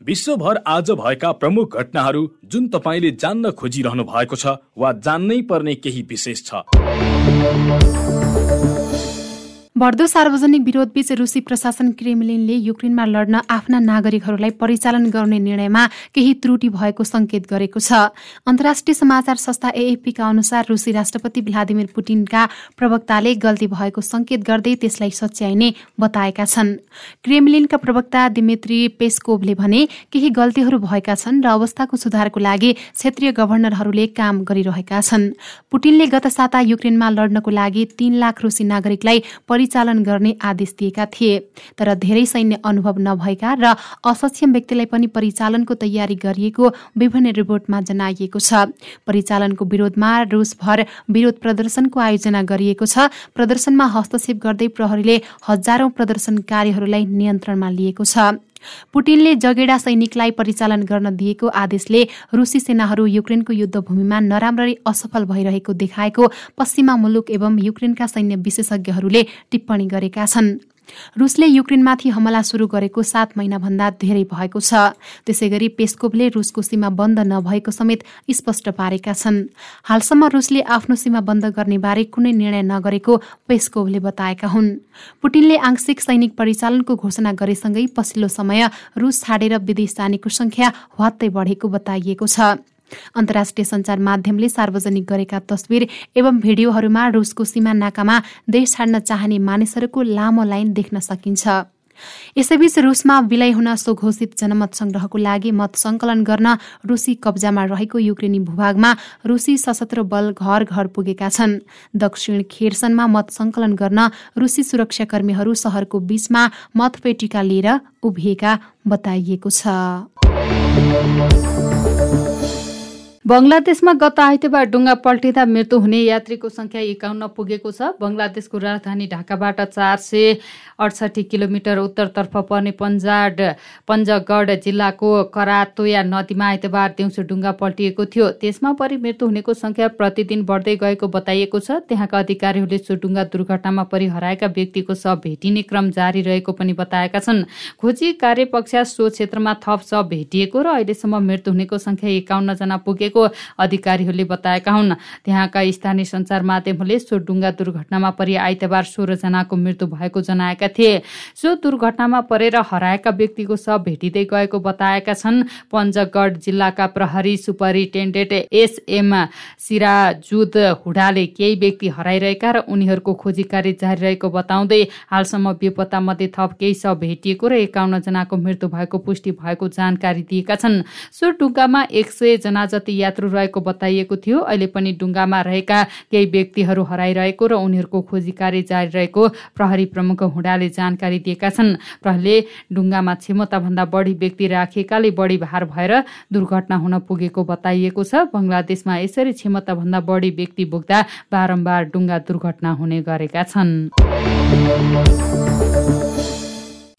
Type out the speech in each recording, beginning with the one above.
विश्वभर आज भएका प्रमुख घटनाहरू जुन तपाईँले जान्न खोजिरहनु भएको छ वा जान्नै पर्ने केही विशेष छ। बढ्दो सार्वजनिक विरोधबीच रुसी प्रशासन क्रेमलिनले युक्रेनमा लड्न आफ्ना नागरिकहरूलाई परिचालन गर्ने निर्णयमा केही त्रुटि भएको संकेत गरेको छ। अन्तर्राष्ट्रिय समाचार संस्था एएफपीका अनुसार रुसी राष्ट्रपति भ्लादिमिर पुटिनका प्रवक्ताले गल्ती भएको संकेत गर्दै त्यसलाई सच्याइने बताएका छन्। क्रेमलिनका प्रवक्ता दिमित्री पेस्कोभले भने केही गल्तीहरू भएका छन् र अवस्थाको सुधारको लागि क्षेत्रीय गभर्नरहरूले काम गरिरहेका छन्। पुटिनले गत साता युक्रेनमा लड्नको लागि तीन लाख रुसी नागरिकलाई परिचालन गर्ने आदेश दिएका थिए। तर धेरै सैन्य अनुभव नभएका र असक्षम व्यक्तिलाई पनि परिचालनको तयारी गरिएको विभिन्न रिपोर्टमा जनाइएको छ। परिचालनको विरोधमा रुसभर विरोध प्रदर्शनको आयोजना गरिएको छ। प्रदर्शनमा हस्तक्षेप गर्दै प्रहरीले हजारौं प्रदर्शनकारीहरूलाई नियन्त्रणमा लिएको छ। पुटिनले जगेडा सैनिकलाई परिचालन गर्न दिएको आदेशले रुसी सेनाहरू युक्रेनको युद्धभूमिमा नराम्ररी असफल भइरहेको देखाएको पश्चिमा मुलुक एवं युक्रेनका सैन्य विशेषज्ञहरूले टिप्पणी गरेका छन्। रुसले युक्रेनमाथि हमला सुरु गरेको सात महिनाभन्दा धेरै भएको छ। त्यसै गरी पेस्कोभले रुसको सीमा बन्द नभएको समेत स्पष्ट पारेका छन्। हालसम्म रुसले आफ्नो सीमा बन्द गर्ने बारे कुनै निर्णय नगरेको पेस्कोभले बताएका हुन्। पुटिनले आंशिक सैनिक परिचालनको घोषणा गरेसँगै पछिल्लो समय रुस छाडेर विदेश जानेको संख्या हवात्तै बढेको बताइएको छ। अन्तर्राष्ट्रिय सञ्चार माध्यमले सार्वजनिक गरेका तस्विर एवं भिडियोहरूमा रुसको सीमा नाकामा देश छाड्न चाहने मानिसहरूको लामो लाइन देख्न सकिन्छ। यसैबीच रुसमा विलय हुन स्वघोषित जनमत संग्रहको लागि मत संकलन गर्न रुसी कब्जामा रहेको युक्रेनी भूभागमा रुसी सशस्त्र बल घर घर पुगेका छन्। दक्षिण खेर्सनमा मत संकलन गर्न रुसी सुरक्षाकर्मीहरू सहरको बीचमा मतपेटिका लिएर उभिएका बताइएको छ। बङ्गलादेशमा गत आइतबार डुङ्गा पल्टिँदा मृत्यु हुने यात्रीको संख्या एकाउन्न पुगेको छ। बङ्गलादेशको राजधानी ढाकाबाट चार सय अडसठी किलोमिटर उत्तरतर्फ पर्ने पन्जाड पन्जगढ जिल्लाको करातोया नदीमा आइतबार दिउँसो डुङ्गा पल्टिएको थियो। त्यसमा परि मृत्यु हुनेको संख्या प्रतिदिन बढ्दै गएको बताइएको छ। त्यहाँका अधिकारीहरूले सो डुङ्गा दुर्घटनामा परि हराएका व्यक्तिको शव भेटिने क्रम जारी रहेको पनि बताएका छन्। खोजी कार्यपक्ष सो क्षेत्रमा थप शव भेटिएको र अहिलेसम्म मृत्यु हुनेको संख्या एकाउन्न जना पुगेको अधिकारीहरूले बताएका हुन्। त्यहाँका स्थानीय सञ्चार माध्यमहरूले सो डुङ्गा दुर्घटनामा परि आइतबार सोह्रजनाको मृत्यु भएको जनाएका थिए। सो दुर्घटनामा परेर हराएका व्यक्तिको शव भेटिँदै गएको बताएका छन्। पञ्चगढ जिल्लाका प्रहरी सुपरिन्टेन्डेन्ट एसएम सिराजुद हुडाले केही व्यक्ति हराइरहेका र उनीहरूको खोजी कार्य जारी रहेको बताउँदै हालसम्म बेपत्ता मध्ये थप केही शव भेटिएको र एकाउन्न जनाको मृत्यु भएको पुष्टि भएको जानकारी दिएका छन्। सो डुङ्गामा एक सय जना जति यात्रु रहेको बताइएको थियो। अहिले पनि डुङ्गामा रहेका केही व्यक्तिहरू हराइरहेको र उनीहरूको खोजी कार्य जारी रहेको प्रहरी प्रमुख हुडाले जानकारी दिएका छन्। प्रहरीले डुङ्गामा क्षमताभन्दा बढी व्यक्ति राखिएकाले बढी भार भएर दुर्घटना हुन पुगेको बताइएको छ। बङ्गलादेशमा यसरी क्षमताभन्दा बढी व्यक्ति बोक्दा बारम्बार डुङ्गा दुर्घटना हुने गरेका छन्।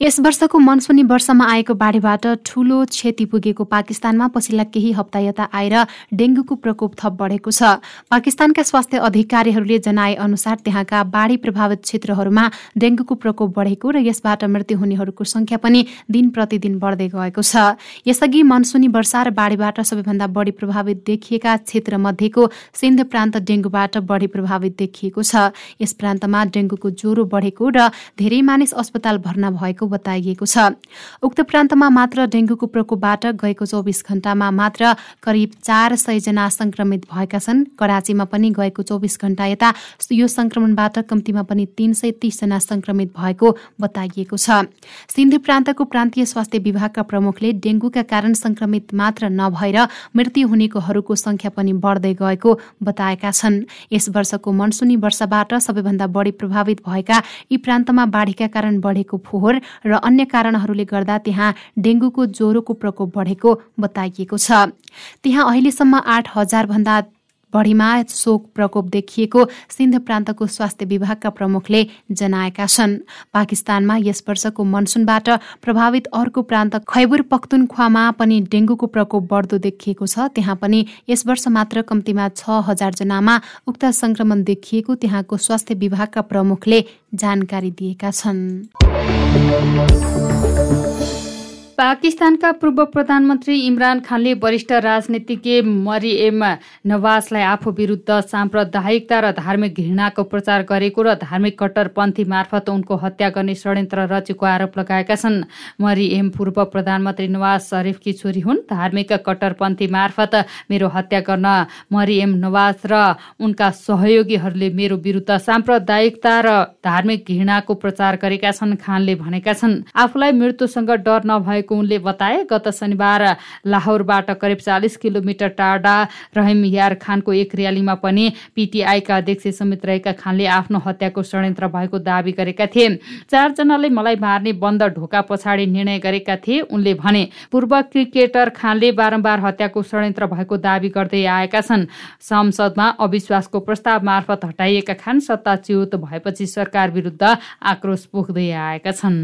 यस वर्षको मनसुनी वर्षमा आएको बाढीबाट ठूलो क्षति पुगेको पाकिस्तानमा पछिल्ला केही हप्ता यता आएर डेङ्गुको प्रकोप थप बढेको छ। पाकिस्तानका स्वास्थ्य अधिकारीहरूले जनाए अनुसार त्यहाँका बाढी प्रभावित क्षेत्रहरूमा डेङ्गुको प्रकोप बढेको र यसबाट मृत्यु हुनेहरूको संख्या पनि दिन प्रतिदिन बढ्दै गएको छ। यसअघि मनसुनी वर्षा र बाढीबाट सबैभन्दा बढी प्रभावित देखिएका क्षेत्र मध्येको सिन्ध प्रान्त डेङ्गुबाट बढी प्रभावित देखिएको छ। यस प्रान्तमा डेङ्गुको ज्वरो बढेको र धेरै मानिस अस्पताल भर्ना भएको बताइएको छ। उक्त प्रान्तमा मात्र डेङ्गुको प्रकोपबाट गएको चौबिस घण्टामा मात्र करिब चार सयजना संक्रमित भएका छन्। कराचीमा पनि गएको चौबिस घण्टा यता यो संक्रमणबाट कम्तीमा पनि तीन सय तीसजना संक्रमित भएको बताइएको छ। सिन्धु प्रान्तको प्रान्तीय स्वास्थ्य विभागका प्रमुखले डेङ्गुका कारण संक्रमित मात्र नभएर मृत्यु हुनेकोहरूको संख्या पनि बढ्दै गएको बताएका छन्। यस वर्षको मनसुनी वर्षबाट सबैभन्दा बढी प्रभावित भएका यी प्रान्तमा बाढीका कारण बढेको फोहोर र अन्य कारणहरूले गर्दा त्यहाँ डेङ्गुको ज्वरोको प्रकोप बढेको बताइएको छ। त्यहाँ अहिलेसम्म आठ भन्दा बढीमा शोक प्रकोप देखिएको सिन्ध प्रान्तको स्वास्थ्य विभागका प्रमुखले जनाएका छन्। पाकिस्तानमा यस वर्षको मनसुनबाट प्रभावित अर्को प्रान्त खैबुर पख्तुनख्वामा पनि डेङ्गुको प्रकोप बढ्दो देखिएको छ। त्यहाँ पनि यस वर्ष मात्र कम्तीमा छ हजार जनामा उक्त संक्रमण देखिएको त्यहाँको स्वास्थ्य विभागका प्रमुखले जानकारी दिएका छन्। पाकिस्तानका पूर्व प्रधानमन्त्री इमरान खानले वरिष्ठ राजनीतिज्ञ मरिएम नवाजलाई आफू विरुद्ध साम्प्रदायिकता र धार्मिक घृणाको प्रचार गरेको र धार्मिक कट्टरपन्थी मार्फत उनको हत्या गर्ने षड्यन्त्र रचेको आरोप लगाएका छन्। मरिएम पूर्व प्रधानमन्त्री नवाज शरीफकी छोरी हुन्। धार्मिक कट्टरपन्थी मार्फत मेरो हत्या गर्न मरिएम नवाज र उनका सहयोगीहरूले मेरो विरुद्ध साम्प्रदायिकता र धार्मिक घृणाको प्रचार गरेका छन् खानले भनेका छन्। आफूलाई मृत्युसँग डर नभएको रहेको उनले बताए गत शनिबार लाहौरबाट करिब चालिस किलोमिटर टाढा रहिम यार खानको एक र्यालीमा पनि पिटिआईका अध्यक्ष समेत रहेका खानले आफ्नो हत्याको षड्यन्त्र भएको दावी गरेका थिए। चारजनाले मलाई मार्ने बन्द ढोका पछाडि निर्णय गरेका थिए उनले भने पूर्व क्रिकेटर खानले बारम्बार हत्याको षड्यन्त्र भएको दावी गर्दै आएका छन्। संसदमा अविश्वासको प्रस्ताव मार्फत हटाइएका खान सत्ताच्युत भएपछि सरकार विरुद्ध आक्रोश पोख्दै आएका छन्।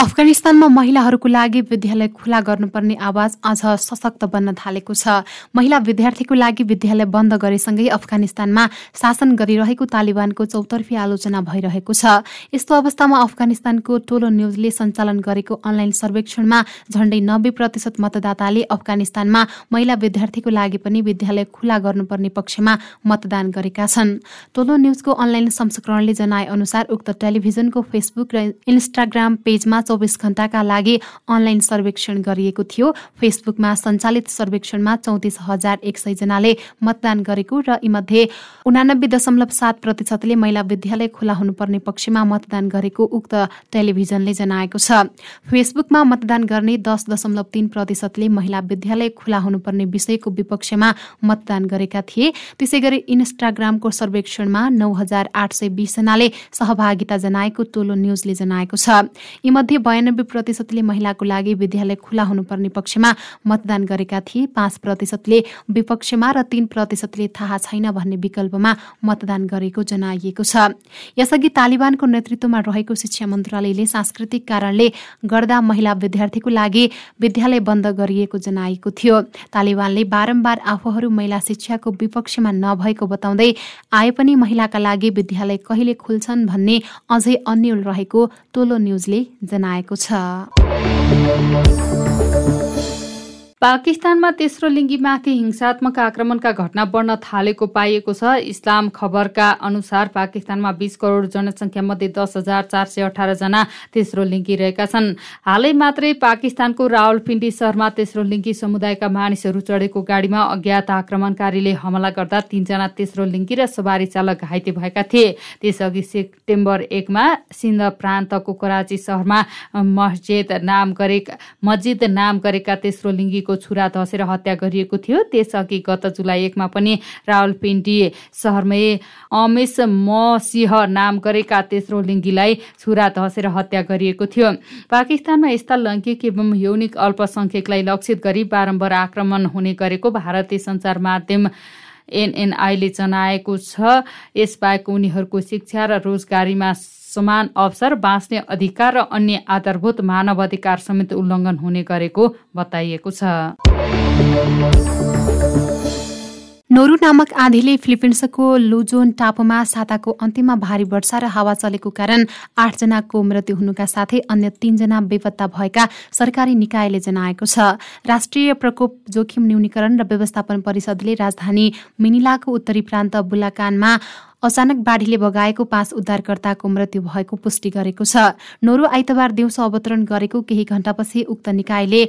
अफगानिस्तानमा महिलाहरूको लागि विद्यालय खुला गर्नुपर्ने आवाज अझ सशक्त बन्न थालेको छ। महिला विद्यार्थीको लागि विद्यालय बन्द गरेसँगै अफगानिस्तानमा शासन गरिरहेको तालिबानको चौतर्फी आलोचना भइरहेको छ। यस्तो अवस्थामा अफगानिस्तानको टोलो न्युजले सञ्चालन गरेको अनलाइन सर्वेक्षणमा झण्डै नब्बे प्रतिशत मतदाताले अफगानिस्तानमा महिला विद्यार्थीको लागि पनि विद्यालय खुला गर्नुपर्ने पक्षमा मतदान गरेका छन्। टोलो न्युजको अनलाइन संस्करणले जनाए अनुसार उक्त टेलिभिजनको फेसबुक र इन्स्टाग्राम पेजमा चौबिस घण्टाका लागि अनलाइन सर्वेक्षण गरिएको थियो। फेसबुकमा सञ्चालित सर्वेक्षणमा चौतिस हजार एक सय जनाले मतदान गरेको र यीमध्ये उनानब्बे दशमलव सात प्रतिशतले महिला विद्यालय खुला हुनुपर्ने पक्षमा मतदान गरेको उक्त टेलिभिजनले जनाएको छ। फेसबुकमा मतदान गर्ने दस दशमलव तीन प्रतिशतले महिला विद्यालय खुला हुनुपर्ने विषयको विपक्षमा मतदान गरेका थिए। त्यसै गरी इन्स्टाग्रामको सर्वेक्षणमा नौ हजार आठ सय बिसजनाले सहभागिता जनाएको टोलो न्युजले जनाएको छ। यीमध्ये बयानब्बे प्रतिशतले महिलाको लागि विद्यालय खुला हुनुपर्ने पक्षमा मतदान गरेका थिए। पाँच प्रतिशतले विपक्षमा र तीन प्रतिशतले थाहा छैन भन्ने विकल्पमा मतदान गरेको जनाइएको छ। यसअघि तालिबानको नेतृत्वमा रहेको शिक्षा मन्त्रालयले सांस्कृतिक कारणले गर्दा महिला विद्यार्थीको लागि विद्यालय बन्द गरिएको जनाएको थियो। तालिबानले बारम्बार आफूहरू महिला शिक्षाको विपक्षमा नभएको बताउँदै आए पनि महिलाका लागि विद्यालय कहिले खुल्छन् भन्ने अझै अन्यल रहेको टोलो न्युजले जनाए जनाएको छ। पाकिस्तानमा तेस्रो लिङ्गीमाथि हिंसात्मक आक्रमणका घटना बढ्न थालेको पाइएको छ। इस्लाम खबरका अनुसार पाकिस्तानमा बिस करोड जनसङ्ख्या मध्ये दस हजार चार सय अठारजना तेस्रो लिङ्गी रहेका छन्। हालै मात्रै पाकिस्तानको रावलपिण्डी सहरमा तेस्रो लिङ्गी समुदायका मानिसहरू चढेको गाडीमा अज्ञात आक्रमणकारीले हमला गर्दा तीनजना तेस्रो लिङ्गी र सवारी चालक घाइते भएका थिए। त्यसअघि सेप्टेम्बर एकमा सिन्ध प्रान्तको कराची सहरमा मस्जिद नाम गरे मस्जिद नाम गरेका तेस्रो लिङ्गीको छुरा धसेर हत्या गरिएको थियो। त्यसअघि गत जुलाई एकमा पनि रावलपिण्डी सहरमै अमेश मसिंह नाम गरेका तेस्रो लिङ्गीलाई छुरा धसेर हत्या गरिएको थियो। पाकिस्तानमा यस्ता लैङ्गिक एवं यौनिक अल्पसंख्यकलाई लक्षित गरी बारम्बार आक्रमण हुने गरेको भारतीय सञ्चार माध्यम एनएनआईले जनाएको छ। यसबाहेक उनीहरूको शिक्षा र रोजगारीमा समान अवसर बाँच्ने अधिकार र अन्य आधारभूत मानव अधिकार समेत उल्लङ्घन हुने गरेको बताइएको छ। नोरु नामक आँधीले फिलिपिन्सको लुजोन टापुमा साताको अन्त्यमा भारी वर्षा र हावा चलेको कारण आठजनाको मृत्यु हुनुका साथै अन्य तीनजना बेपत्ता भएका सरकारी निकायले जनाएको छ। राष्ट्रिय प्रकोप जोखिम न्यूनीकरण र व्यवस्थापन परिषदले राजधानी मिनिलाको उत्तरी प्रान्त बुलाकानमा अचानक बाढीले बगाएको पाँच उद्धारकर्ताको मृत्यु भएको पुष्टि गरेको छ। नोरु आइतबार दिउँसो अवतरण गरेको केही घण्टापछि उक्त निकायले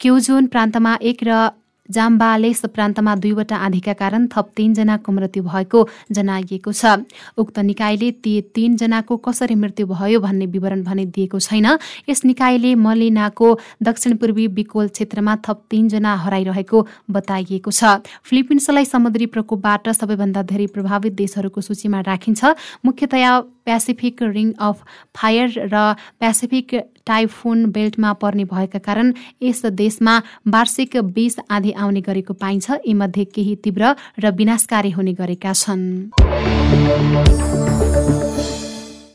क्युजोन प्रान्तमा एक र जाम्बालेस प्रान्तमा दुईवटा आँधीका कारण थप तीनजनाको मृत्यु भएको जनाइएको छ। उक्त निकायले ती तीनजनाको कसरी मृत्यु भयो भन्ने विवरण भने दिएको छैन। यस निकायले मलिनाको दक्षिण पूर्वी बिकोल क्षेत्रमा थप तीनजना हराइरहेको बताइएको छ। फिलिपिन्सलाई समुद्री प्रकोपबाट सबैभन्दा धेरै प्रभावित देशहरूको सूचीमा राखिन्छ। मुख्यतया पेसिफिक रिङ अफ फायर र पेसिफिक टाइफुन बेल्टमा पर्ने भएका कारण यस देशमा वार्षिक बीस आधी आउने गरेको पाइन्छ। यीमध्ये केही तीव्र र विनाशकारी हुने गरेका छन्।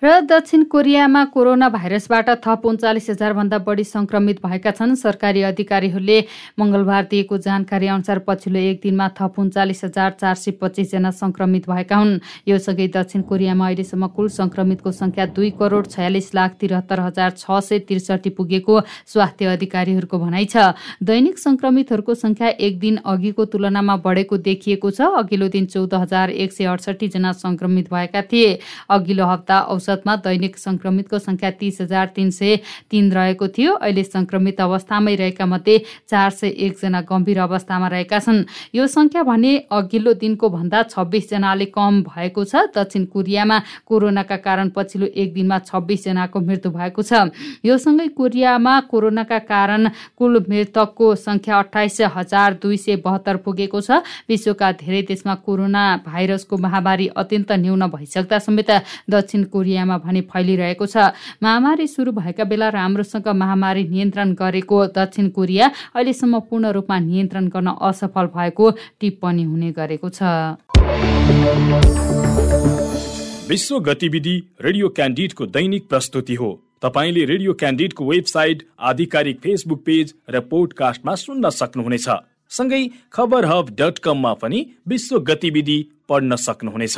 र दक्षिण कोरियामा कोरोना भाइरसबाट थप उन्चालिस हजारभन्दा बढी संक्रमित भएका छन्। सरकारी अधिकारीहरूले मङ्गलबार दिएको जानकारी अनुसार पछिल्लो एक दिनमा थप उन्चालिस हजार चार सय पच्चिसजना संक्रमित भएका हुन्। यो सँगै दक्षिण कोरियामा अहिलेसम्म कुल संक्रमितको संख्या दुई करोड छयालिस लाख त्रिहत्तर हजार छ सय त्रिसठी पुगेको स्वास्थ्य अधिकारीहरूको भनाइ छ। दैनिक संक्रमितहरूको संख्या एक दिन अघिको तुलनामा बढेको देखिएको छ। अघिल्लो दिन चौध हजार एक सय अडसठी जना संक्रमित भएका थिए। अघिल्लो हप्ता औसत औसतमा दैनिक संक्रमितको संख्या तीस हजार तिन सय तिन रहेको थियो। अहिले संक्रमित अवस्थामै रहेका मध्ये चार सय एकजना गम्भीर अवस्थामा रहेका छन्। यो संख्या भने अघिल्लो दिनको भन्दा छब्बिसजनाले कम भएको छ। दक्षिण कोरियामा कोरोनाका कारण पछिल्लो एक दिनमा छब्बिसजनाको मृत्यु भएको छ। यो सँगै कोरियामा कोरोनाका कारण कुल मृतकको संख्या अठाइस हजार दुई सय बहत्तर पुगेको छ। विश्वका धेरै देशमा कोरोना भाइरसको महामारी अत्यन्त न्यून भइसक्दा समेत दक्षिण कोरिया दुनियाँमा भने फैलिरहेको छ। महामारी सुरु भएका बेला राम्रोसँग महामारी नियन्त्रण गरेको दक्षिण कोरिया अहिलेसम्म पूर्ण रूपमा नियन्त्रण गर्न असफल भएको टिप्पणी हुने गरेको छ। विश्व गतिविधि रेडियो क्यान्डिडको दैनिक प्रस्तुति हो। तपाईँले रेडियो क्यान्डिडको वेबसाइट आधिकारिक फेसबुक पेज र पोडकास्टमा सुन्न सक्नुहुनेछ। सँगै खबर हब डट कममा पनि विश्व गतिविधि पढ्न सक्नुहुनेछ।